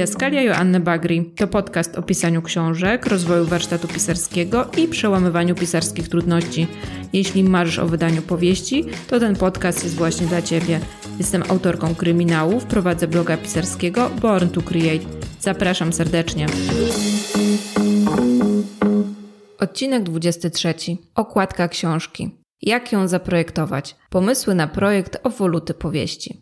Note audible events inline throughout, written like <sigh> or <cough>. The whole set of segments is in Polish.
Didaskalia Joanny Bagri to podcast o pisaniu książek, rozwoju warsztatu pisarskiego i przełamywaniu pisarskich trudności. Jeśli marzysz o wydaniu powieści, to ten podcast jest właśnie dla Ciebie. Jestem autorką kryminałów, prowadzę bloga pisarskiego Born to Create. Zapraszam serdecznie. Odcinek 23. Okładka książki. Jak ją zaprojektować? Pomysły na projekt o woluty powieści.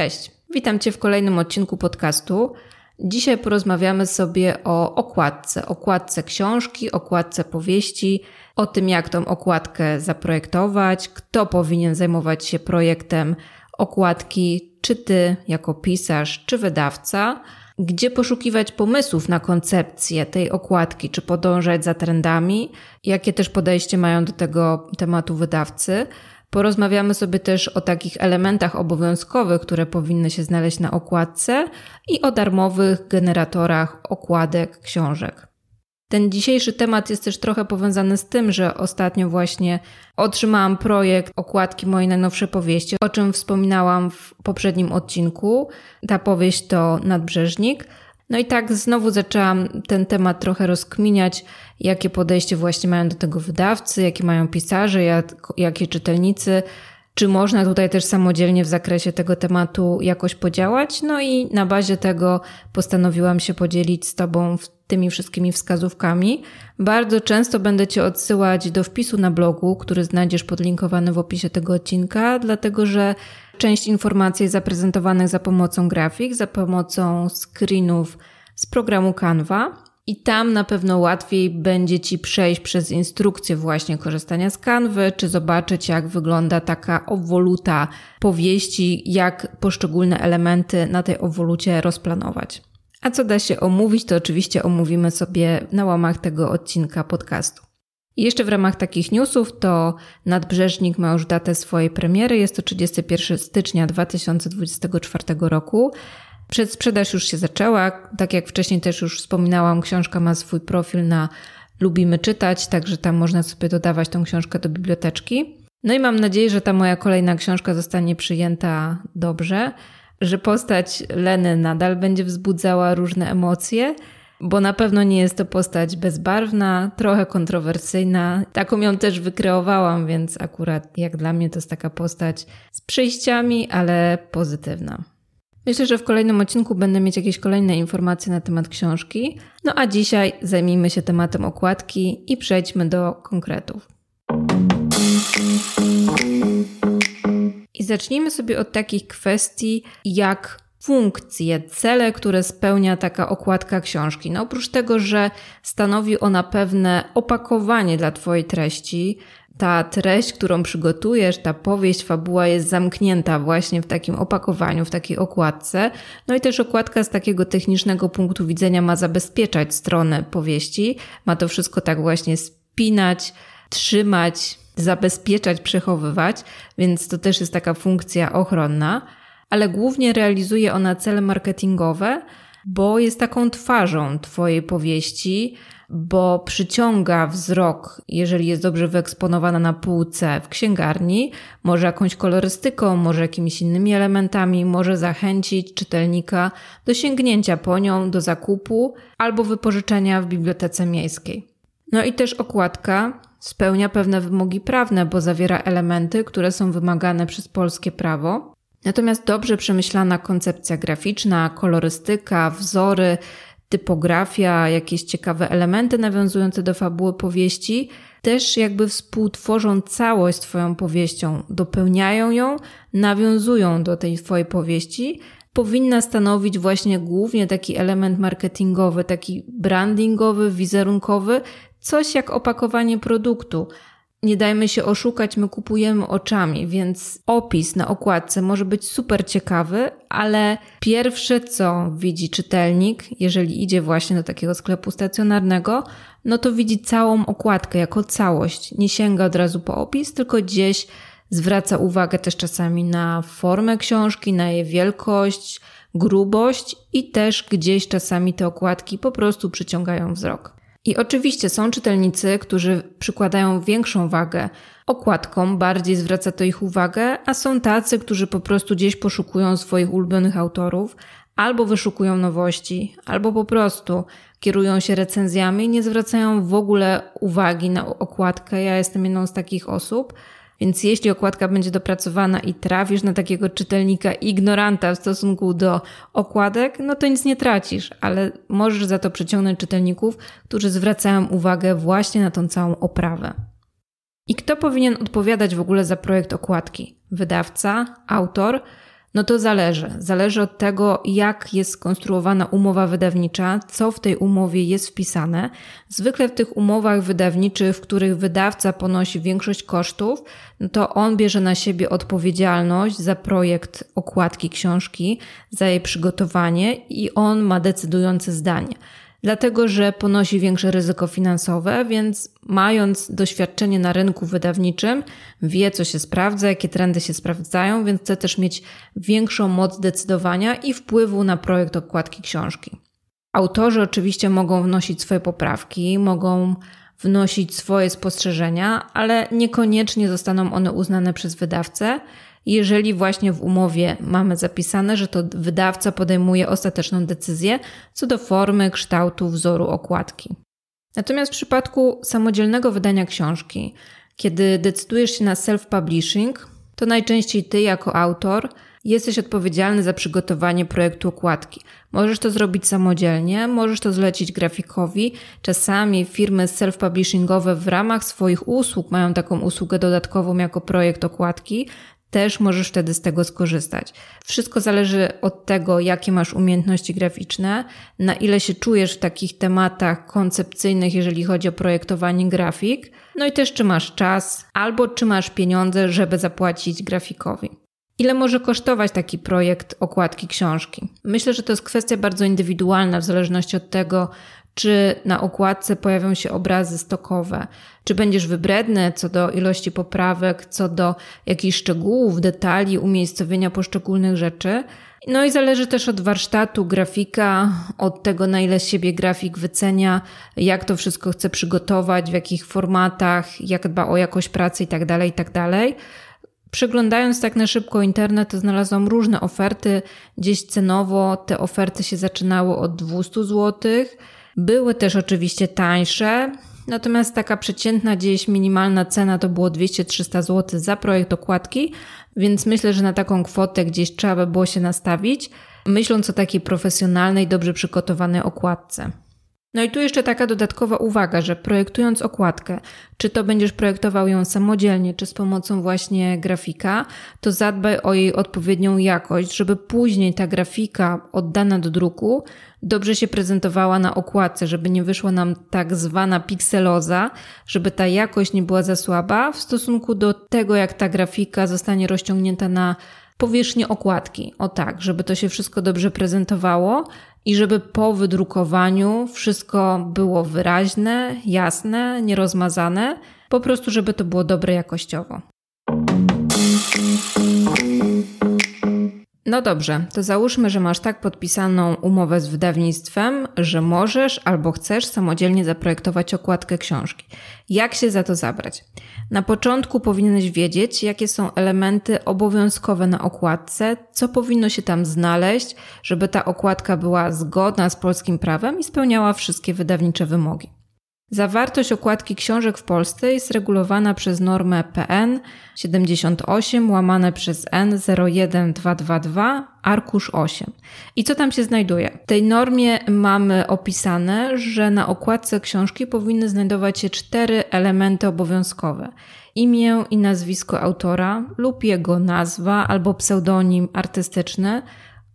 Cześć, witam Cię w kolejnym odcinku podcastu. Dzisiaj porozmawiamy sobie o okładce, okładce książki, okładce powieści, o tym, jak tą okładkę zaprojektować, kto powinien zajmować się projektem okładki, czy Ty jako pisarz, czy wydawca, gdzie poszukiwać pomysłów na koncepcję tej okładki, czy podążać za trendami, jakie też podejście mają do tego tematu wydawcy. Porozmawiamy sobie też o takich elementach obowiązkowych, które powinny się znaleźć na okładce i o darmowych generatorach okładek książek. Ten dzisiejszy temat jest też trochę powiązany z tym, że ostatnio właśnie otrzymałam projekt okładki mojej najnowszej powieści, o czym wspominałam w poprzednim odcinku. Ta powieść to Nadbrzeżnik. No i tak znowu zaczęłam ten temat trochę rozkminiać, jakie podejście właśnie mają do tego wydawcy, jakie mają pisarze, jak, jakie czytelnicy. Czy można tutaj też samodzielnie w zakresie tego tematu jakoś podziałać? No i na bazie tego postanowiłam się podzielić z Tobą tymi wszystkimi wskazówkami. Bardzo często będę Cię odsyłać do wpisu na blogu, który znajdziesz podlinkowany w opisie tego odcinka, dlatego że część informacji zaprezentowanych za pomocą grafik, za pomocą screenów z programu Canva. I tam na pewno łatwiej będzie Ci przejść przez instrukcję właśnie korzystania z kanwy, czy zobaczyć, jak wygląda taka owoluta powieści, jak poszczególne elementy na tej owolucie rozplanować. A co da się omówić, to oczywiście omówimy sobie na łamach tego odcinka podcastu. I jeszcze w ramach takich newsów to Nadbrzeżnik ma już datę swojej premiery, jest to 31 stycznia 2024 roku. Przedsprzedaż już się zaczęła. Tak jak wcześniej też już wspominałam, książka ma swój profil na Lubimy czytać, także tam można sobie dodawać tą książkę do biblioteczki. No i mam nadzieję, że ta moja kolejna książka zostanie przyjęta dobrze, że postać Leny nadal będzie wzbudzała różne emocje, bo na pewno nie jest to postać bezbarwna, trochę kontrowersyjna. Taką ją też wykreowałam, więc akurat jak dla mnie to jest taka postać z przyjściami, ale pozytywna. Myślę, że w kolejnym odcinku będę mieć jakieś kolejne informacje na temat książki. No a dzisiaj zajmijmy się tematem okładki i przejdźmy do konkretów. I zacznijmy sobie od takich kwestii jak funkcje, cele, które spełnia taka okładka książki. No oprócz tego, że stanowi ona pewne opakowanie dla Twojej treści, ta treść, którą przygotujesz, ta powieść, fabuła jest zamknięta właśnie w takim opakowaniu, w takiej okładce. No i też okładka z takiego technicznego punktu widzenia ma zabezpieczać stronę powieści, ma to wszystko tak właśnie spinać, trzymać, zabezpieczać, przechowywać, więc to też jest taka funkcja ochronna, ale głównie realizuje ona cele marketingowe, bo jest taką twarzą Twojej powieści, bo przyciąga wzrok, jeżeli jest dobrze wyeksponowana na półce w księgarni, może jakąś kolorystyką, może jakimiś innymi elementami, może zachęcić czytelnika do sięgnięcia po nią, do zakupu albo wypożyczenia w bibliotece miejskiej. No i też okładka spełnia pewne wymogi prawne, bo zawiera elementy, które są wymagane przez polskie prawo. Natomiast dobrze przemyślana koncepcja graficzna, kolorystyka, wzory, typografia, jakieś ciekawe elementy nawiązujące do fabuły powieści też jakby współtworzą całość Twoją powieścią, dopełniają ją, nawiązują do tej Twojej powieści, powinna stanowić właśnie głównie taki element marketingowy, taki brandingowy, wizerunkowy, coś jak opakowanie produktu. Nie dajmy się oszukać, my kupujemy oczami, więc opis na okładce może być super ciekawy, ale pierwsze co widzi czytelnik, jeżeli idzie właśnie do takiego sklepu stacjonarnego, no to widzi całą okładkę jako całość. Nie sięga od razu po opis, tylko gdzieś zwraca uwagę też czasami na formę książki, na jej wielkość, grubość i też gdzieś czasami te okładki po prostu przyciągają wzrok. I oczywiście są czytelnicy, którzy przykładają większą wagę okładkom, bardziej zwraca to ich uwagę, a są tacy, którzy po prostu gdzieś poszukują swoich ulubionych autorów, albo wyszukują nowości, albo po prostu kierują się recenzjami, nie zwracają w ogóle uwagi na okładkę. Ja jestem jedną z takich osób. Więc jeśli okładka będzie dopracowana i trafisz na takiego czytelnika ignoranta w stosunku do okładek, no to nic nie tracisz, ale możesz za to przyciągnąć czytelników, którzy zwracają uwagę właśnie na tą całą oprawę. I kto powinien odpowiadać w ogóle za projekt okładki? Wydawca, autor, no to zależy. Zależy od tego, jak jest skonstruowana umowa wydawnicza, co w tej umowie jest wpisane. Zwykle w tych umowach wydawniczych, w których wydawca ponosi większość kosztów, no to on bierze na siebie odpowiedzialność za projekt okładki książki, za jej przygotowanie i on ma decydujące zdanie dlatego że ponosi większe ryzyko finansowe, więc mając doświadczenie na rynku wydawniczym, wie co się sprawdza, jakie trendy się sprawdzają, więc chce też mieć większą moc decydowania i wpływu na projekt okładki książki. Autorzy oczywiście mogą wnosić swoje poprawki, mogą wnosić swoje spostrzeżenia, ale niekoniecznie zostaną one uznane przez wydawcę jeżeli właśnie w umowie mamy zapisane, że to wydawca podejmuje ostateczną decyzję co do formy, kształtu, wzoru okładki. Natomiast w przypadku samodzielnego wydania książki, kiedy decydujesz się na self-publishing, to najczęściej ty jako autor jesteś odpowiedzialny za przygotowanie projektu okładki. Możesz to zrobić samodzielnie, możesz to zlecić grafikowi. Czasami firmy self-publishingowe w ramach swoich usług mają taką usługę dodatkową jako projekt okładki, też możesz wtedy z tego skorzystać. Wszystko zależy od tego, jakie masz umiejętności graficzne, na ile się czujesz w takich tematach koncepcyjnych, jeżeli chodzi o projektowanie grafik, no i też czy masz czas, albo czy masz pieniądze, żeby zapłacić grafikowi. Ile może kosztować taki projekt okładki książki? Myślę, że to jest kwestia bardzo indywidualna w zależności od tego, czy na okładce pojawią się obrazy stokowe, czy będziesz wybredny co do ilości poprawek, co do jakichś szczegółów, detali, umiejscowienia poszczególnych rzeczy. No i zależy też od warsztatu grafika, od tego, na ile siebie grafik wycenia, jak to wszystko chce przygotować, w jakich formatach, jak dba o jakość pracy itd., tak itd. Tak Przeglądając tak na szybko internet, znalazłam różne oferty. Gdzieś cenowo te oferty się zaczynały od 200 złotych były też oczywiście tańsze, natomiast taka przeciętna gdzieś minimalna cena to było 200-300 zł za projekt okładki, więc myślę, że na taką kwotę gdzieś trzeba by było się nastawić, myśląc o takiej profesjonalnej, dobrze przygotowanej okładce. No i tu jeszcze taka dodatkowa uwaga, że projektując okładkę, czy to będziesz projektował ją samodzielnie, czy z pomocą właśnie grafika, to zadbaj o jej odpowiednią jakość, żeby później ta grafika oddana do druku dobrze się prezentowała na okładce, żeby nie wyszła nam tak zwana pikseloza, żeby ta jakość nie była za słaba w stosunku do tego, jak ta grafika zostanie rozciągnięta na powierzchnię okładki. O tak, żeby to się wszystko dobrze prezentowało i żeby po wydrukowaniu wszystko było wyraźne, jasne, nierozmazane, po prostu, żeby to było dobre jakościowo. No dobrze, to załóżmy, że masz tak podpisaną umowę z wydawnictwem, że możesz albo chcesz samodzielnie zaprojektować okładkę książki. Jak się za to zabrać? Na początku powinieneś wiedzieć, jakie są elementy obowiązkowe na okładce, co powinno się tam znaleźć, żeby ta okładka była zgodna z polskim prawem i spełniała wszystkie wydawnicze wymogi. Zawartość okładki książek w Polsce jest regulowana przez normę PN 78 łamane przez N 01222 arkusz 8. I co tam się znajduje? W tej normie mamy opisane, że na okładce książki powinny znajdować się cztery elementy obowiązkowe. Imię i nazwisko autora lub jego nazwa albo pseudonim artystyczny.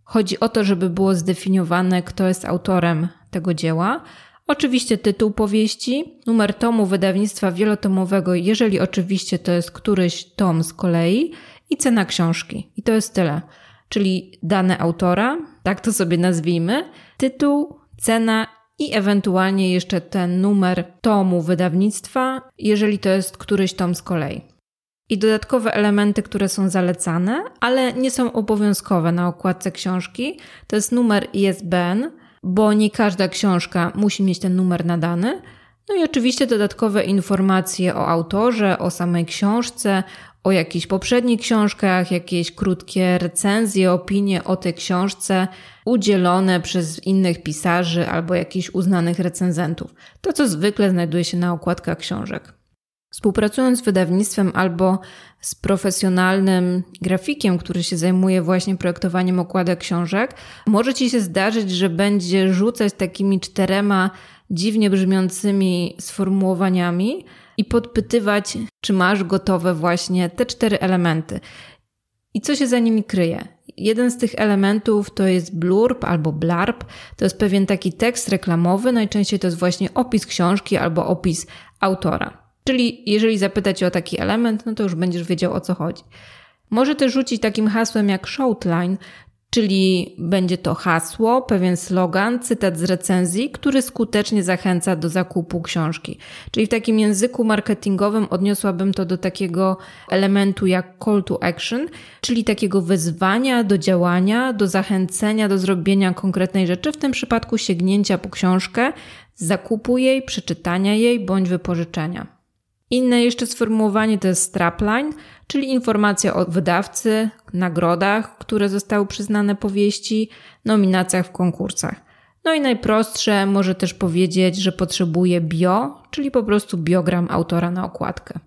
Chodzi o to, żeby było zdefiniowane, kto jest autorem tego dzieła Oczywiście tytuł powieści, numer tomu wydawnictwa wielotomowego, jeżeli oczywiście to jest któryś tom z kolei, i cena książki. I to jest tyle. Czyli dane autora, tak to sobie nazwijmy, tytuł, cena i ewentualnie jeszcze ten numer tomu wydawnictwa, jeżeli to jest któryś tom z kolei. I dodatkowe elementy, które są zalecane, ale nie są obowiązkowe na okładce książki, to jest numer ISBN, bo nie każda książka musi mieć ten numer nadany. No i oczywiście dodatkowe informacje o autorze, o samej książce, o jakichś poprzednich książkach, jakieś krótkie recenzje, opinie o tej książce udzielone przez innych pisarzy albo jakichś uznanych recenzentów. To, co zwykle znajduje się na okładkach książek. Współpracując z wydawnictwem albo z profesjonalnym grafikiem, który się zajmuje właśnie projektowaniem okładek książek, może ci się zdarzyć, że będzie rzucać takimi czterema dziwnie brzmiącymi sformułowaniami i podpytywać, czy masz gotowe właśnie te cztery elementy. I co się za nimi kryje? Jeden z tych elementów to jest blurb albo blarb. To jest pewien taki tekst reklamowy. Najczęściej to jest właśnie opis książki albo opis autora. Czyli jeżeli zapytać o taki element, no to już będziesz wiedział o co chodzi. Może też rzucić takim hasłem jak showtline, czyli będzie to hasło, pewien slogan, cytat z recenzji, który skutecznie zachęca do zakupu książki. Czyli w takim języku marketingowym odniosłabym to do takiego elementu jak call to action, czyli takiego wezwania do działania, do zachęcenia do zrobienia konkretnej rzeczy, w tym przypadku sięgnięcia po książkę, zakupu jej, przeczytania jej bądź wypożyczenia. Inne jeszcze sformułowanie to jest strapline, czyli informacja o wydawcy, nagrodach, które zostały przyznane powieści, nominacjach w konkursach. No i najprostsze może też powiedzieć, że potrzebuje bio, czyli po prostu biogram autora na okładkę.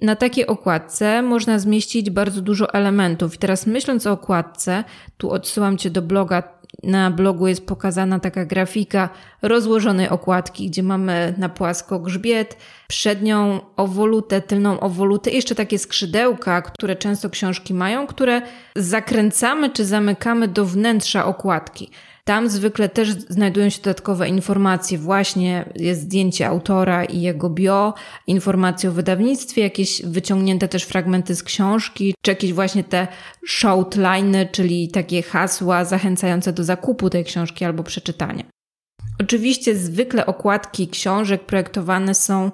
Na takiej okładce można zmieścić bardzo dużo elementów. I teraz myśląc o okładce, tu odsyłam Cię do bloga na blogu jest pokazana taka grafika rozłożonej okładki, gdzie mamy na płasko grzbiet, przednią owolutę, tylną owolutę, jeszcze takie skrzydełka, które często książki mają, które zakręcamy czy zamykamy do wnętrza okładki. Tam zwykle też znajdują się dodatkowe informacje, właśnie jest zdjęcie autora i jego bio, informacje o wydawnictwie, jakieś wyciągnięte też fragmenty z książki, czy jakieś właśnie te shoutliny, czyli takie hasła zachęcające do zakupu tej książki albo przeczytania. Oczywiście zwykle okładki książek projektowane są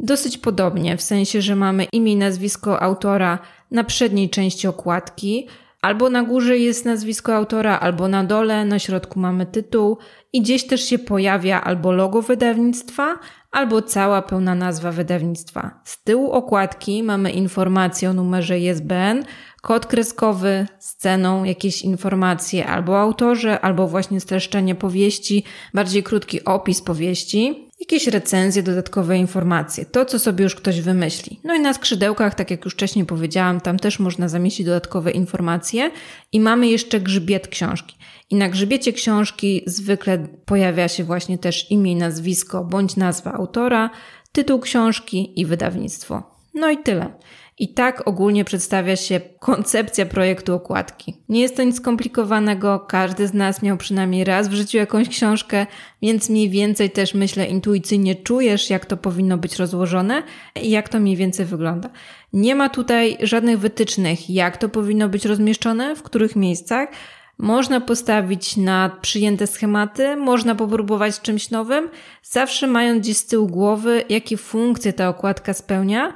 dosyć podobnie, w sensie, że mamy imię i nazwisko autora na przedniej części okładki, Albo na górze jest nazwisko autora, albo na dole, na środku mamy tytuł i gdzieś też się pojawia albo logo wydawnictwa, albo cała pełna nazwa wydawnictwa. Z tyłu okładki mamy informację o numerze ISBN, kod kreskowy z ceną, jakieś informacje albo autorze, albo właśnie streszczenie powieści, bardziej krótki opis powieści, jakieś recenzje, dodatkowe informacje, to co sobie już ktoś wymyśli. No i na skrzydełkach, tak jak już wcześniej powiedziałam, tam też można zamieścić dodatkowe informacje i mamy jeszcze grzbiet książki. I na grzbiecie książki zwykle pojawia się właśnie też imię, nazwisko bądź nazwa autora, tytuł książki i wydawnictwo. No i tyle. I tak ogólnie przedstawia się koncepcja projektu okładki. Nie jest to nic skomplikowanego, każdy z nas miał przynajmniej raz w życiu jakąś książkę, więc mniej więcej też myślę intuicyjnie czujesz, jak to powinno być rozłożone i jak to mniej więcej wygląda. Nie ma tutaj żadnych wytycznych, jak to powinno być rozmieszczone, w których miejscach. Można postawić na przyjęte schematy, można popróbować czymś nowym, zawsze mając gdzieś z tyłu głowy, jakie funkcje ta okładka spełnia,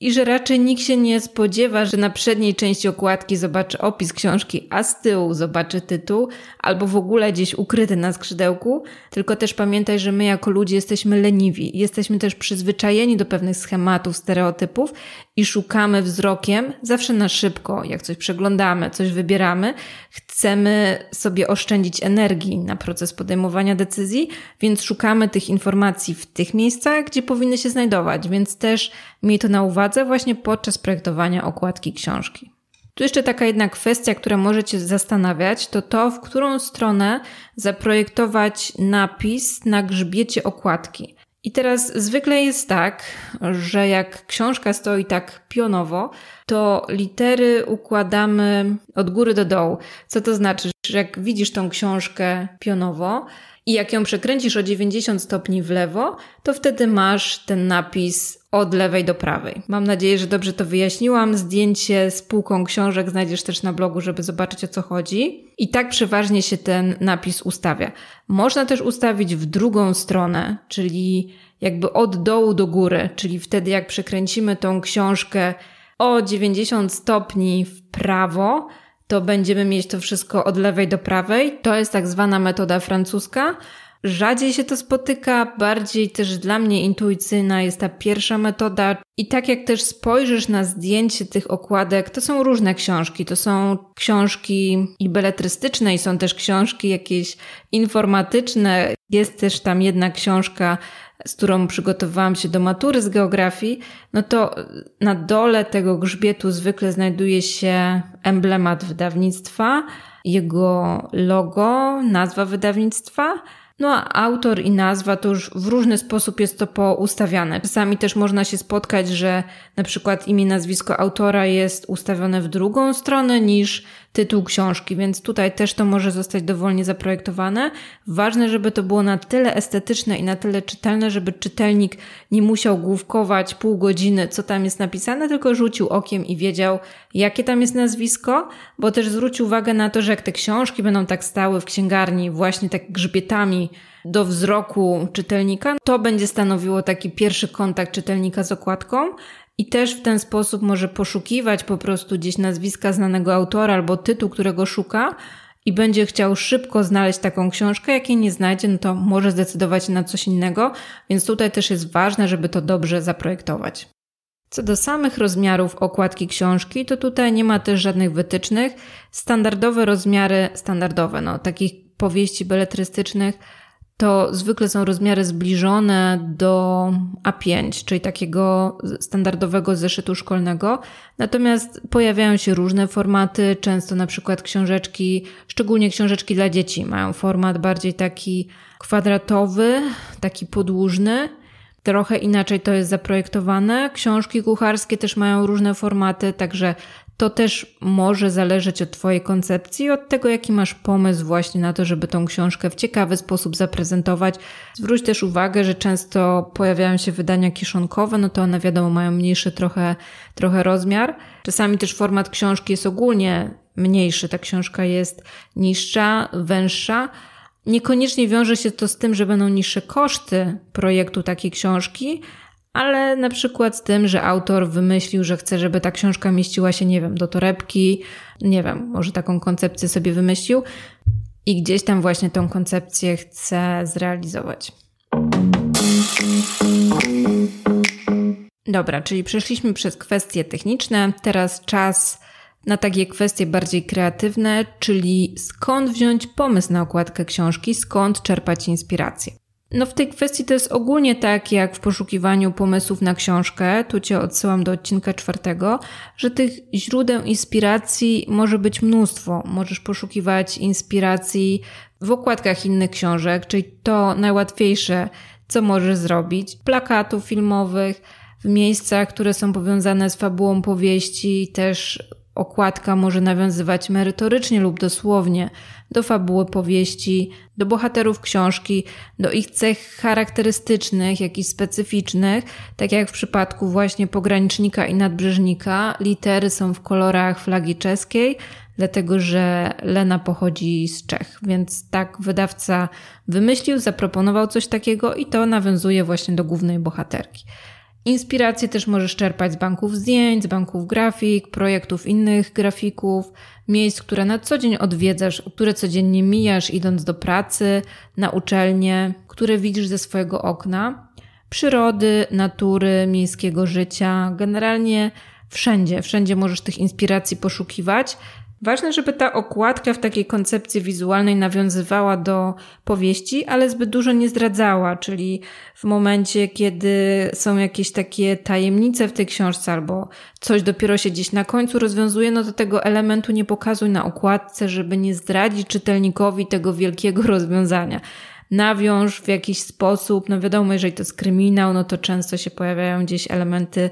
i że raczej nikt się nie spodziewa, że na przedniej części okładki zobaczy opis książki, a z tyłu zobaczy tytuł, albo w ogóle gdzieś ukryty na skrzydełku. Tylko też pamiętaj, że my jako ludzie jesteśmy leniwi, jesteśmy też przyzwyczajeni do pewnych schematów, stereotypów i szukamy wzrokiem zawsze na szybko, jak coś przeglądamy, coś wybieramy, chcemy sobie oszczędzić energii na proces podejmowania decyzji, więc szukamy tych informacji w tych miejscach, gdzie powinny się znajdować, więc też miej to na uwadze właśnie podczas projektowania okładki książki. Tu jeszcze taka jedna kwestia, która może Cię zastanawiać, to to, w którą stronę zaprojektować napis na grzbiecie okładki. I teraz zwykle jest tak, że jak książka stoi tak pionowo, to litery układamy od góry do dołu. Co to znaczy? Że jak widzisz tą książkę pionowo i jak ją przekręcisz o 90 stopni w lewo, to wtedy masz ten napis od lewej do prawej. Mam nadzieję, że dobrze to wyjaśniłam. Zdjęcie z półką książek znajdziesz też na blogu, żeby zobaczyć o co chodzi. I tak przeważnie się ten napis ustawia. Można też ustawić w drugą stronę, czyli jakby od dołu do góry, czyli wtedy jak przekręcimy tą książkę o 90 stopni w prawo, to będziemy mieć to wszystko od lewej do prawej. To jest tak zwana metoda francuska. Rzadziej się to spotyka, bardziej też dla mnie intuicyjna jest ta pierwsza metoda. I tak jak też spojrzysz na zdjęcie tych okładek, to są różne książki. To są książki i beletrystyczne, i są też książki jakieś informatyczne. Jest też tam jedna książka, z którą przygotowałam się do matury z geografii. No to na dole tego grzbietu zwykle znajduje się emblemat wydawnictwa, jego logo, nazwa wydawnictwa no a autor i nazwa to już w różny sposób jest to poustawiane. Czasami też można się spotkać, że na przykład imię, nazwisko autora jest ustawione w drugą stronę niż tytuł książki, więc tutaj też to może zostać dowolnie zaprojektowane. Ważne, żeby to było na tyle estetyczne i na tyle czytelne, żeby czytelnik nie musiał główkować pół godziny, co tam jest napisane, tylko rzucił okiem i wiedział, jakie tam jest nazwisko, bo też zwrócił uwagę na to, że jak te książki będą tak stały w księgarni właśnie tak grzbietami do wzroku czytelnika, to będzie stanowiło taki pierwszy kontakt czytelnika z okładką, i też w ten sposób może poszukiwać po prostu gdzieś nazwiska znanego autora albo tytuł, którego szuka i będzie chciał szybko znaleźć taką książkę. Jak jej nie znajdzie, no to może zdecydować na coś innego, więc tutaj też jest ważne, żeby to dobrze zaprojektować. Co do samych rozmiarów okładki książki, to tutaj nie ma też żadnych wytycznych. Standardowe rozmiary, standardowe, no, takich powieści beletrystycznych to zwykle są rozmiary zbliżone do A5, czyli takiego standardowego zeszytu szkolnego. Natomiast pojawiają się różne formaty, często na przykład książeczki, szczególnie książeczki dla dzieci, mają format bardziej taki kwadratowy, taki podłużny. Trochę inaczej to jest zaprojektowane. Książki kucharskie też mają różne formaty, także to też może zależeć od Twojej koncepcji, od tego, jaki masz pomysł właśnie na to, żeby tą książkę w ciekawy sposób zaprezentować. Zwróć też uwagę, że często pojawiają się wydania kieszonkowe, no to one wiadomo mają mniejszy trochę, trochę rozmiar. Czasami też format książki jest ogólnie mniejszy, ta książka jest niższa, węższa. Niekoniecznie wiąże się to z tym, że będą niższe koszty projektu takiej książki, ale na przykład z tym, że autor wymyślił, że chce, żeby ta książka mieściła się, nie wiem, do torebki, nie wiem, może taką koncepcję sobie wymyślił i gdzieś tam właśnie tą koncepcję chce zrealizować. Dobra, czyli przeszliśmy przez kwestie techniczne, teraz czas na takie kwestie bardziej kreatywne, czyli skąd wziąć pomysł na okładkę książki, skąd czerpać inspirację. No w tej kwestii to jest ogólnie tak, jak w poszukiwaniu pomysłów na książkę, tu Cię odsyłam do odcinka czwartego, że tych źródeł inspiracji może być mnóstwo. Możesz poszukiwać inspiracji w okładkach innych książek, czyli to najłatwiejsze, co możesz zrobić. Plakatów filmowych, w miejscach, które są powiązane z fabułą powieści, też okładka może nawiązywać merytorycznie lub dosłownie do fabuły powieści, do bohaterów książki, do ich cech charakterystycznych, jak i specyficznych, tak jak w przypadku właśnie pogranicznika i nadbrzeżnika. Litery są w kolorach flagi czeskiej, dlatego że Lena pochodzi z Czech, więc tak wydawca wymyślił, zaproponował coś takiego i to nawiązuje właśnie do głównej bohaterki. Inspiracje też możesz czerpać z banków zdjęć, z banków grafik, projektów innych grafików, miejsc, które na co dzień odwiedzasz, które codziennie mijasz idąc do pracy, na uczelnię, które widzisz ze swojego okna, przyrody, natury, miejskiego życia, generalnie wszędzie, wszędzie możesz tych inspiracji poszukiwać Ważne, żeby ta okładka w takiej koncepcji wizualnej nawiązywała do powieści, ale zbyt dużo nie zdradzała, czyli w momencie, kiedy są jakieś takie tajemnice w tej książce albo coś dopiero się gdzieś na końcu rozwiązuje, no to tego elementu nie pokazuj na okładce, żeby nie zdradzić czytelnikowi tego wielkiego <laughs> rozwiązania nawiąż w jakiś sposób, no wiadomo, jeżeli to jest kryminał, no to często się pojawiają gdzieś elementy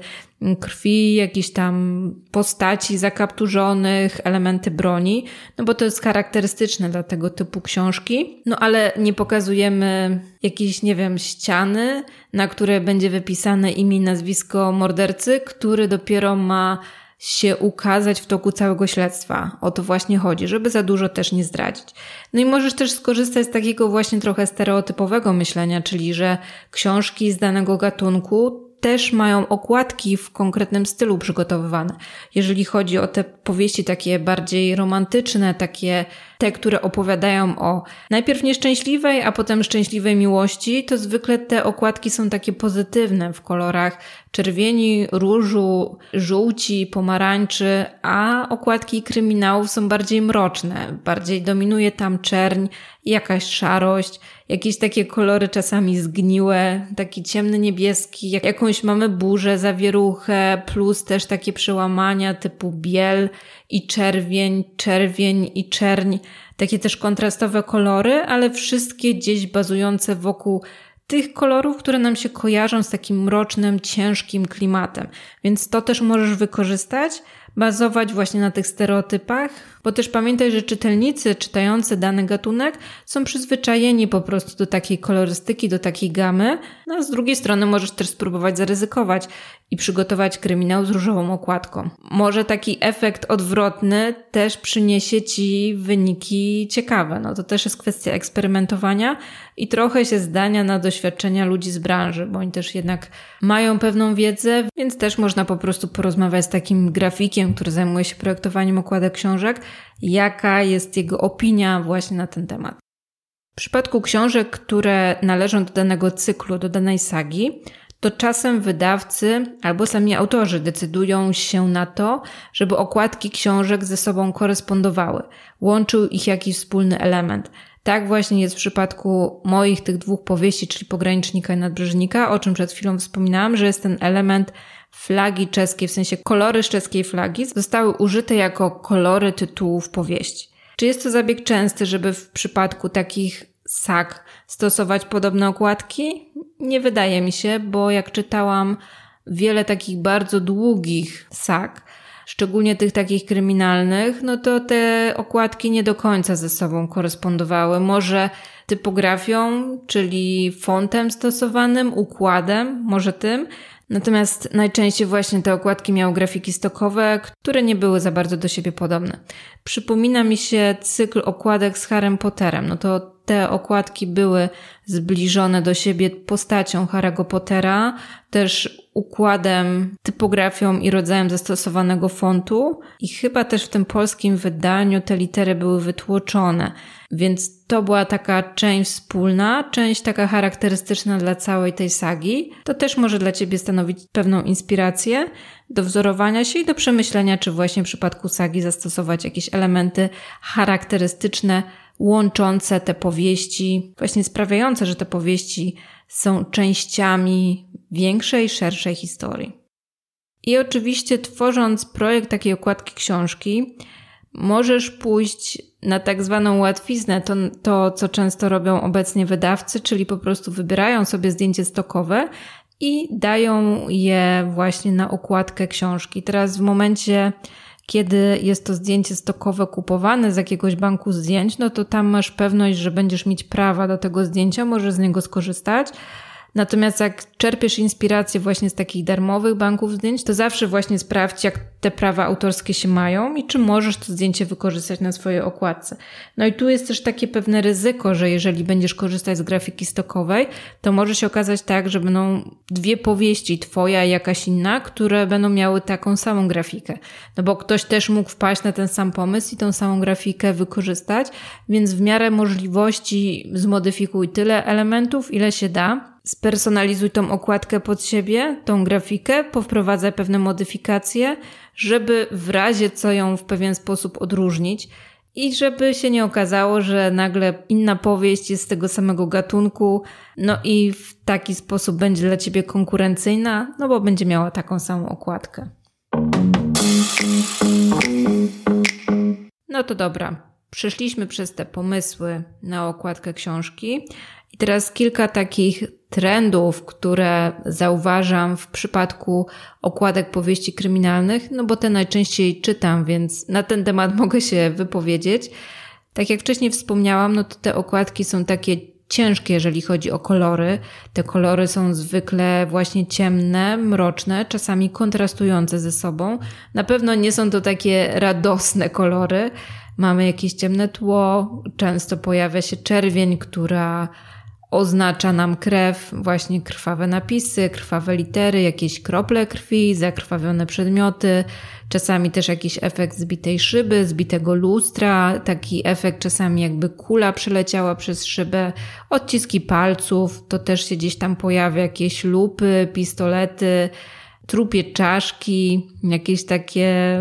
krwi, jakieś tam postaci zakapturzonych, elementy broni, no bo to jest charakterystyczne dla tego typu książki. No ale nie pokazujemy jakieś, nie wiem, ściany, na które będzie wypisane imię i nazwisko mordercy, który dopiero ma się ukazać w toku całego śledztwa. O to właśnie chodzi, żeby za dużo też nie zdradzić. No i możesz też skorzystać z takiego właśnie trochę stereotypowego myślenia, czyli że książki z danego gatunku też mają okładki w konkretnym stylu przygotowywane. Jeżeli chodzi o te powieści takie bardziej romantyczne, takie te, które opowiadają o najpierw nieszczęśliwej, a potem szczęśliwej miłości, to zwykle te okładki są takie pozytywne w kolorach czerwieni, różu, żółci, pomarańczy, a okładki kryminałów są bardziej mroczne. Bardziej dominuje tam czerń, jakaś szarość, jakieś takie kolory czasami zgniłe, taki ciemny niebieski, jak jakąś mamy burzę, zawieruchę, plus też takie przełamania typu biel i czerwień, czerwień i czerń. Takie też kontrastowe kolory, ale wszystkie gdzieś bazujące wokół tych kolorów, które nam się kojarzą z takim mrocznym, ciężkim klimatem. Więc to też możesz wykorzystać, bazować właśnie na tych stereotypach, bo też pamiętaj, że czytelnicy czytający dany gatunek są przyzwyczajeni po prostu do takiej kolorystyki, do takiej gamy, no a z drugiej strony możesz też spróbować zaryzykować i przygotować kryminał z różową okładką. Może taki efekt odwrotny też przyniesie ci wyniki ciekawe. No to też jest kwestia eksperymentowania i trochę się zdania na doświadczenia ludzi z branży, bo oni też jednak mają pewną wiedzę, więc też można po prostu porozmawiać z takim grafikiem, który zajmuje się projektowaniem okładek książek, jaka jest jego opinia właśnie na ten temat. W przypadku książek, które należą do danego cyklu, do danej sagi, to czasem wydawcy albo sami autorzy decydują się na to, żeby okładki książek ze sobą korespondowały, łączył ich jakiś wspólny element. Tak właśnie jest w przypadku moich tych dwóch powieści, czyli Pogranicznika i Nadbrzeżnika, o czym przed chwilą wspominałam, że jest ten element flagi czeskiej, w sensie kolory z czeskiej flagi, zostały użyte jako kolory tytułów powieści. Czy jest to zabieg częsty, żeby w przypadku takich sag stosować podobne okładki? Nie wydaje mi się, bo jak czytałam wiele takich bardzo długich sag, szczególnie tych takich kryminalnych, no to te okładki nie do końca ze sobą korespondowały. Może typografią, czyli fontem stosowanym, układem, może tym, Natomiast najczęściej właśnie te okładki miały grafiki stokowe, które nie były za bardzo do siebie podobne. Przypomina mi się cykl okładek z Harrym Potterem. No to te okładki były zbliżone do siebie postacią Harry'ego Pottera, też układem, typografią i rodzajem zastosowanego fontu i chyba też w tym polskim wydaniu te litery były wytłoczone. Więc to była taka część wspólna, część taka charakterystyczna dla całej tej sagi. To też może dla Ciebie stanowić pewną inspirację do wzorowania się i do przemyślenia, czy właśnie w przypadku sagi zastosować jakieś elementy charakterystyczne, łączące te powieści, właśnie sprawiające, że te powieści są częściami większej, szerszej historii. I oczywiście, tworząc projekt takiej okładki książki, możesz pójść na tak zwaną łatwiznę, to, to co często robią obecnie wydawcy, czyli po prostu wybierają sobie zdjęcie stokowe i dają je właśnie na okładkę książki. Teraz w momencie, kiedy jest to zdjęcie stokowe kupowane z jakiegoś banku zdjęć, no to tam masz pewność, że będziesz mieć prawa do tego zdjęcia, możesz z niego skorzystać. Natomiast jak czerpiesz inspirację właśnie z takich darmowych banków zdjęć, to zawsze właśnie sprawdź, jak te prawa autorskie się mają i czy możesz to zdjęcie wykorzystać na swojej okładce. No i tu jest też takie pewne ryzyko, że jeżeli będziesz korzystać z grafiki stokowej, to może się okazać tak, że będą dwie powieści, twoja i jakaś inna, które będą miały taką samą grafikę. No bo ktoś też mógł wpaść na ten sam pomysł i tą samą grafikę wykorzystać, więc w miarę możliwości zmodyfikuj tyle elementów, ile się da spersonalizuj tą okładkę pod siebie, tą grafikę, powprowadzaj pewne modyfikacje, żeby w razie co ją w pewien sposób odróżnić i żeby się nie okazało, że nagle inna powieść jest z tego samego gatunku, no i w taki sposób będzie dla ciebie konkurencyjna, no bo będzie miała taką samą okładkę. No to dobra. Przeszliśmy przez te pomysły na okładkę książki. Teraz kilka takich trendów, które zauważam w przypadku okładek powieści kryminalnych, no bo te najczęściej czytam, więc na ten temat <laughs> mogę się wypowiedzieć. Tak jak wcześniej wspomniałam, no to te okładki są takie ciężkie, jeżeli chodzi o kolory. Te kolory są zwykle właśnie ciemne, mroczne, czasami kontrastujące ze sobą. Na pewno nie są to takie radosne kolory. Mamy jakieś ciemne tło, często pojawia się czerwień, która oznacza nam krew, właśnie krwawe napisy, krwawe litery, jakieś krople krwi, zakrwawione przedmioty, czasami też jakiś efekt zbitej szyby, zbitego lustra, taki efekt czasami jakby kula przeleciała przez szybę, odciski palców, to też się gdzieś tam pojawia, jakieś lupy, pistolety, trupie czaszki, jakieś takie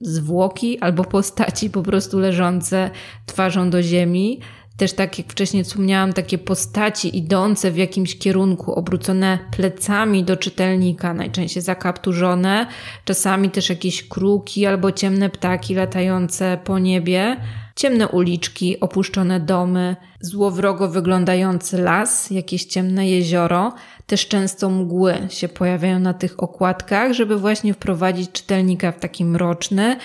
zwłoki albo postaci po prostu leżące twarzą do ziemi. Też tak jak wcześniej wspomniałam, takie postaci idące w jakimś kierunku, obrócone plecami do czytelnika, najczęściej zakapturzone, czasami też jakieś kruki albo ciemne ptaki latające po niebie, ciemne uliczki, opuszczone domy, złowrogo wyglądający las, jakieś ciemne jezioro. Też często mgły się pojawiają na tych okładkach, żeby właśnie wprowadzić czytelnika w taki mroczny,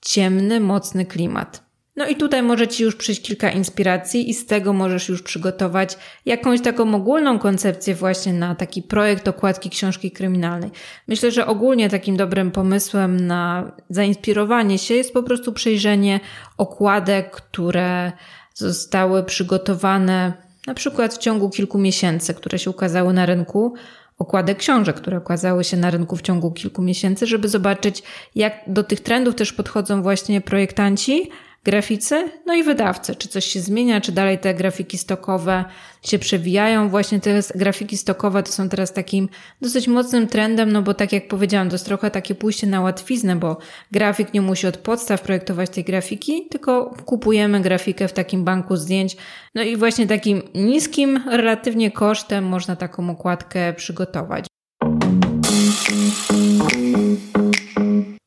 ciemny, mocny klimat. No i tutaj może Ci już przyjść kilka inspiracji i z tego możesz już przygotować jakąś taką ogólną koncepcję właśnie na taki projekt okładki książki kryminalnej. Myślę, że ogólnie takim dobrym pomysłem na zainspirowanie się jest po prostu przejrzenie okładek, które zostały przygotowane na przykład w ciągu kilku miesięcy, które się ukazały na rynku, okładek książek, które okazały się na rynku w ciągu kilku miesięcy, żeby zobaczyć, jak do tych trendów też podchodzą właśnie projektanci, graficy, no i wydawcy. Czy coś się zmienia, czy dalej te grafiki stokowe się przewijają. Właśnie te grafiki stokowe to są teraz takim dosyć mocnym trendem, no bo tak jak powiedziałam, to jest trochę takie pójście na łatwiznę, bo grafik nie musi od podstaw projektować tej grafiki, tylko kupujemy grafikę w takim banku zdjęć. No i właśnie takim niskim relatywnie kosztem można taką okładkę przygotować.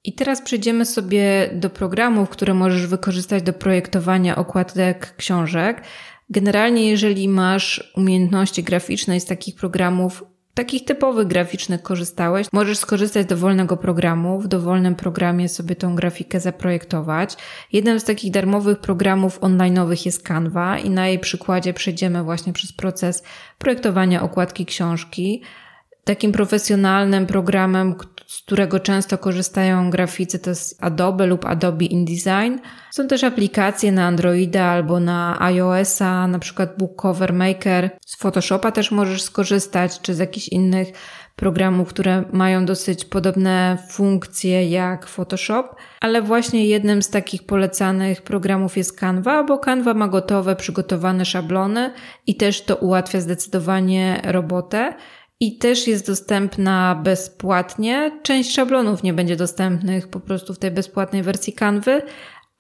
I teraz przejdziemy sobie do programów, które możesz wykorzystać do projektowania okładek książek. Generalnie, jeżeli masz umiejętności graficzne z takich programów, takich typowych graficznych korzystałeś, możesz skorzystać z dowolnego programu. W dowolnym programie sobie tą grafikę zaprojektować. Jednym z takich darmowych programów online'owych jest Canva i na jej przykładzie przejdziemy właśnie przez proces projektowania okładki książki. Takim profesjonalnym programem, z którego często korzystają graficy, to jest Adobe lub Adobe InDesign. Są też aplikacje na Androida albo na iOS-a, na przykład Book Cover Maker. Z Photoshopa też możesz skorzystać, czy z jakichś innych programów, które mają dosyć podobne funkcje jak Photoshop, ale właśnie jednym z takich polecanych programów jest Canva, bo Canva ma gotowe, przygotowane szablony i też to ułatwia zdecydowanie robotę i też jest dostępna bezpłatnie. Część szablonów nie będzie dostępnych po prostu w tej bezpłatnej wersji Canvy,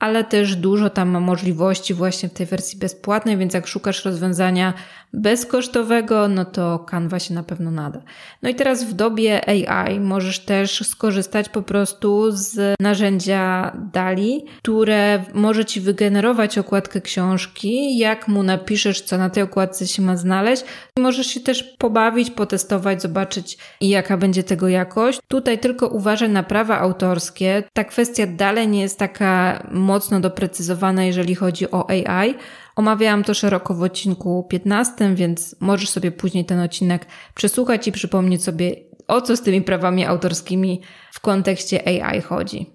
ale też dużo tam ma możliwości właśnie w tej wersji bezpłatnej, więc jak szukasz rozwiązania bezkosztowego, no to Canva się na pewno nada. No i teraz w dobie AI możesz też skorzystać po prostu z narzędzia DALI, które może Ci wygenerować okładkę książki, jak mu napiszesz, co na tej okładce się ma znaleźć. Możesz się też pobawić, potestować, zobaczyć jaka będzie tego jakość. Tutaj tylko uważaj na prawa autorskie. Ta kwestia dalej nie jest taka mocno doprecyzowana, jeżeli chodzi o AI, Omawiałam to szeroko w odcinku 15, więc możesz sobie później ten odcinek przesłuchać i przypomnieć sobie, o co z tymi prawami autorskimi w kontekście AI chodzi.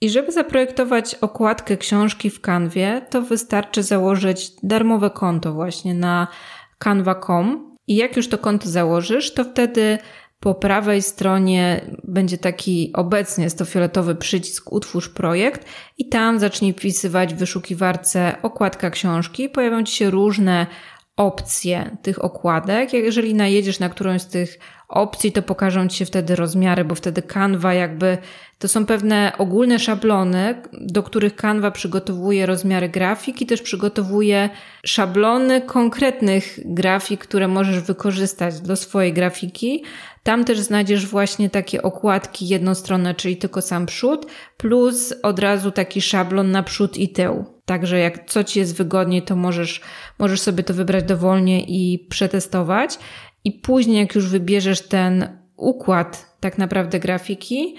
I żeby zaprojektować okładkę książki w Canwie, to wystarczy założyć darmowe konto właśnie na canva.com. I jak już to konto założysz, to wtedy po prawej stronie będzie taki obecnie jest to fioletowy przycisk Utwórz projekt i tam zacznij wpisywać w wyszukiwarce okładka książki. Pojawią Ci się różne opcje tych okładek. Jeżeli najedziesz na którąś z tych opcji, to pokażą Ci się wtedy rozmiary, bo wtedy Canva jakby to są pewne ogólne szablony, do których Canva przygotowuje rozmiary grafik i też przygotowuje szablony konkretnych grafik, które możesz wykorzystać do swojej grafiki. Tam też znajdziesz właśnie takie okładki jednostronne, czyli tylko sam przód, plus od razu taki szablon na przód i tył. Także jak co ci jest wygodniej, to możesz, możesz sobie to wybrać dowolnie i przetestować. I później, jak już wybierzesz ten układ tak naprawdę grafiki,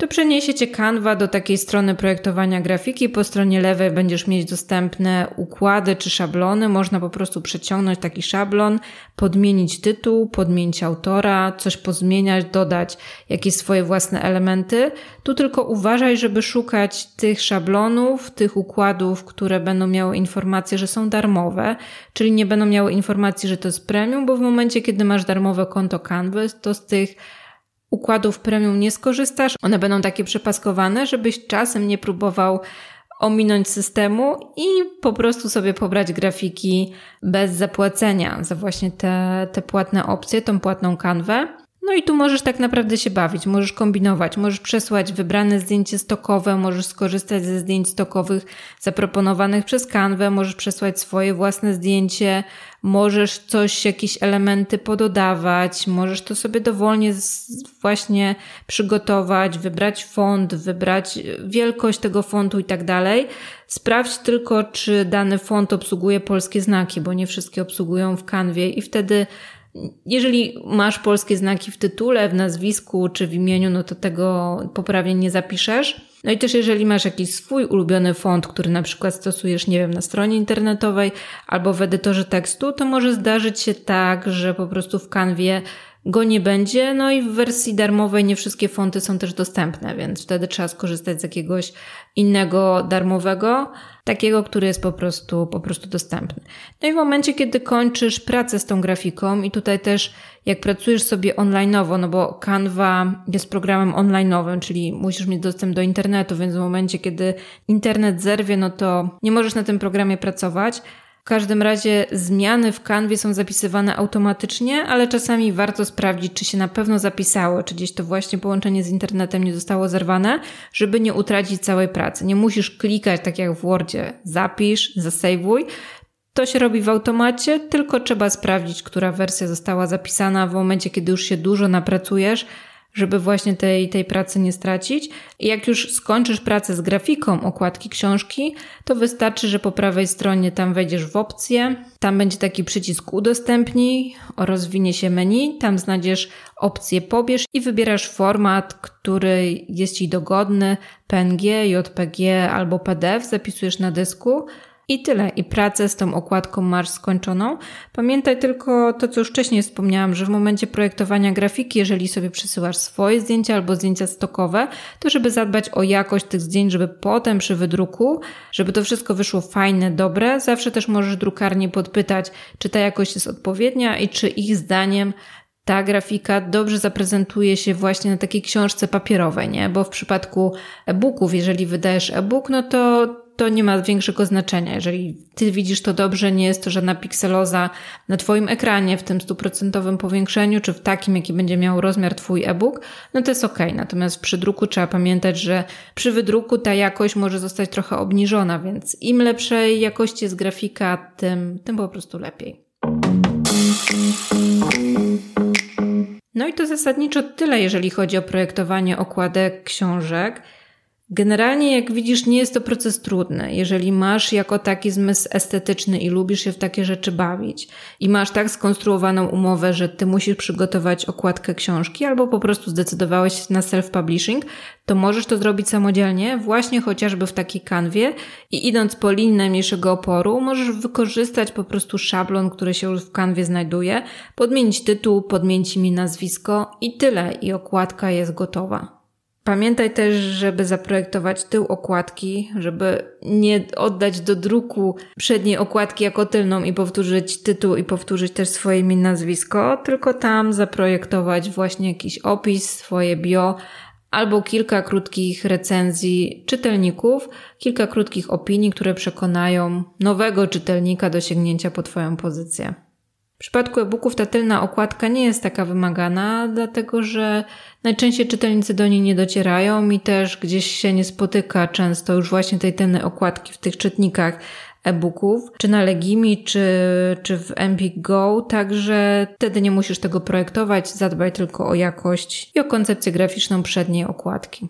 to przeniesie cię Canva do takiej strony projektowania grafiki. Po stronie lewej będziesz mieć dostępne układy czy szablony. Można po prostu przeciągnąć taki szablon, podmienić tytuł, podmienić autora, coś pozmieniać, dodać jakieś swoje własne elementy. Tu tylko uważaj, żeby szukać tych szablonów, tych układów, które będą miały informacje, że są darmowe, czyli nie będą miały informacji, że to jest premium, bo w momencie, kiedy masz darmowe konto Canvas, to z tych układów premium nie skorzystasz. One będą takie przepaskowane, żebyś czasem nie próbował ominąć systemu i po prostu sobie pobrać grafiki bez zapłacenia za właśnie te, te płatne opcje, tą płatną kanwę. No i tu możesz tak naprawdę się bawić, możesz kombinować, możesz przesłać wybrane zdjęcie stokowe, możesz skorzystać ze zdjęć stokowych zaproponowanych przez kanwę, możesz przesłać swoje własne zdjęcie, możesz coś, jakieś elementy pododawać, możesz to sobie dowolnie właśnie przygotować, wybrać font, wybrać wielkość tego fontu i tak dalej. Sprawdź tylko, czy dany font obsługuje polskie znaki, bo nie wszystkie obsługują w kanwie i wtedy jeżeli masz polskie znaki w tytule, w nazwisku czy w imieniu, no to tego poprawnie nie zapiszesz. No i też jeżeli masz jakiś swój ulubiony font, który na przykład stosujesz, nie wiem, na stronie internetowej albo w edytorze tekstu, to może zdarzyć się tak, że po prostu w kanwie go nie będzie. No i w wersji darmowej nie wszystkie fonty są też dostępne, więc wtedy trzeba skorzystać z jakiegoś innego darmowego, takiego, który jest po prostu, po prostu dostępny. No i w momencie, kiedy kończysz pracę z tą grafiką i tutaj też jak pracujesz sobie onlineowo, no bo Canva jest programem onlineowym, czyli musisz mieć dostęp do internetu, więc w momencie, kiedy internet zerwie, no to nie możesz na tym programie pracować, w każdym razie zmiany w kanwie są zapisywane automatycznie, ale czasami warto sprawdzić, czy się na pewno zapisało, czy gdzieś to właśnie połączenie z internetem nie zostało zerwane, żeby nie utracić całej pracy. Nie musisz klikać tak jak w Wordzie, zapisz, zasejwuj. To się robi w automacie, tylko trzeba sprawdzić, która wersja została zapisana w momencie, kiedy już się dużo napracujesz, żeby właśnie tej, tej pracy nie stracić. I jak już skończysz pracę z grafiką okładki książki, to wystarczy, że po prawej stronie tam wejdziesz w opcję, tam będzie taki przycisk udostępnij, rozwinie się menu, tam znajdziesz opcję pobierz i wybierasz format, który jest Ci dogodny, PNG, JPG albo PDF, zapisujesz na dysku, i tyle. I pracę z tą okładką masz skończoną. Pamiętaj tylko to, co już wcześniej wspomniałam, że w momencie projektowania grafiki, jeżeli sobie przesyłasz swoje zdjęcia albo zdjęcia stokowe, to żeby zadbać o jakość tych zdjęć, żeby potem przy wydruku, żeby to wszystko wyszło fajne, dobre, zawsze też możesz drukarnie podpytać, czy ta jakość jest odpowiednia i czy ich zdaniem ta grafika dobrze zaprezentuje się właśnie na takiej książce papierowej, nie? Bo w przypadku e-booków, jeżeli wydajesz e-book, no to to nie ma większego znaczenia. Jeżeli ty widzisz to dobrze, nie jest to żadna pikseloza na twoim ekranie w tym stuprocentowym powiększeniu, czy w takim, jaki będzie miał rozmiar twój e-book, no to jest ok. Natomiast przy druku trzeba pamiętać, że przy wydruku ta jakość może zostać trochę obniżona, więc im lepszej jakości jest grafika, tym, tym po prostu lepiej. No i to zasadniczo tyle, jeżeli chodzi o projektowanie okładek książek. Generalnie, jak widzisz, nie jest to proces trudny. Jeżeli masz jako taki zmysł estetyczny i lubisz się w takie rzeczy bawić i masz tak skonstruowaną umowę, że ty musisz przygotować okładkę książki albo po prostu zdecydowałeś się na self-publishing, to możesz to zrobić samodzielnie, właśnie chociażby w takiej kanwie i idąc po linii najmniejszego oporu, możesz wykorzystać po prostu szablon, który się już w kanwie znajduje, podmienić tytuł, podmienić imię, nazwisko i tyle i okładka jest gotowa. Pamiętaj też, żeby zaprojektować tył okładki, żeby nie oddać do druku przedniej okładki jako tylną i powtórzyć tytuł i powtórzyć też swoje imię nazwisko, tylko tam zaprojektować właśnie jakiś opis, swoje bio, albo kilka krótkich recenzji czytelników, kilka krótkich opinii, które przekonają nowego czytelnika do sięgnięcia po Twoją pozycję. W przypadku e-booków ta tylna okładka nie jest taka wymagana, dlatego że najczęściej czytelnicy do niej nie docierają i też gdzieś się nie spotyka często już właśnie tej tylnej okładki w tych czytnikach e-booków, czy na Legimi, czy, czy w Empik Go, także wtedy nie musisz tego projektować, zadbaj tylko o jakość i o koncepcję graficzną przedniej okładki.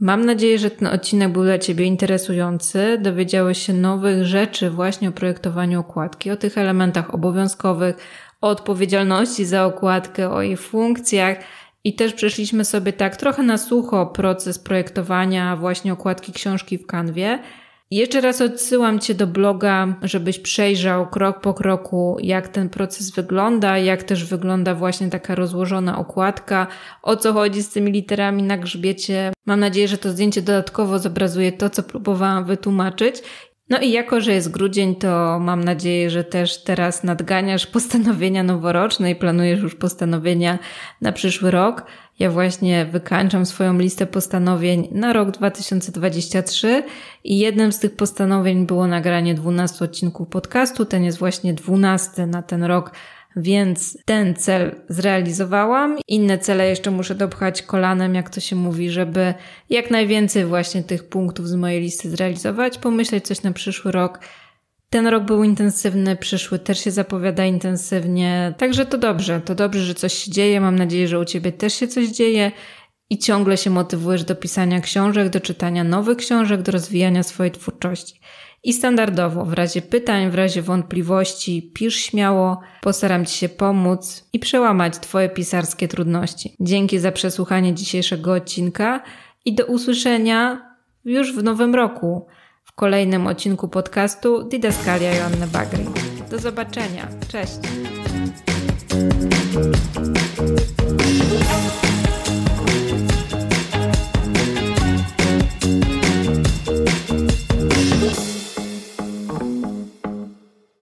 Mam nadzieję, że ten odcinek był dla Ciebie interesujący. Dowiedziałeś się nowych rzeczy właśnie o projektowaniu okładki, o tych elementach obowiązkowych, o odpowiedzialności za okładkę, o jej funkcjach I też przeszliśmy sobie tak trochę na sucho proces projektowania właśnie okładki książki w kanwie. Jeszcze raz odsyłam Cię do bloga, żebyś przejrzał krok po kroku, jak ten proces wygląda, jak też wygląda właśnie taka rozłożona okładka, o co chodzi z tymi literami na grzbiecie. Mam nadzieję, że to zdjęcie dodatkowo zobrazuje to, co próbowałam wytłumaczyć. No i jako, że jest grudzień, to mam nadzieję, że też teraz nadganiasz postanowienia noworoczne i planujesz już postanowienia na przyszły rok. Ja właśnie wykańczam swoją listę postanowień na rok 2023 i jednym z tych postanowień było nagranie 12 odcinków podcastu. Ten jest właśnie 12 na ten rok więc ten cel zrealizowałam. Inne cele jeszcze muszę dopchać kolanem, jak to się mówi, żeby jak najwięcej właśnie tych punktów z mojej listy zrealizować, pomyśleć coś na przyszły rok. Ten rok był intensywny, przyszły też się zapowiada intensywnie, także to dobrze, to dobrze, że coś się dzieje. Mam nadzieję, że u Ciebie też się coś dzieje i ciągle się motywujesz do pisania książek, do czytania nowych książek, do rozwijania swojej twórczości. I standardowo, w razie pytań, w razie wątpliwości, pisz śmiało, postaram Ci się pomóc i przełamać Twoje pisarskie trudności. Dzięki za przesłuchanie dzisiejszego odcinka i do usłyszenia już w nowym roku w kolejnym odcinku podcastu Didaskalia Joanny Bagry. Do zobaczenia. Cześć.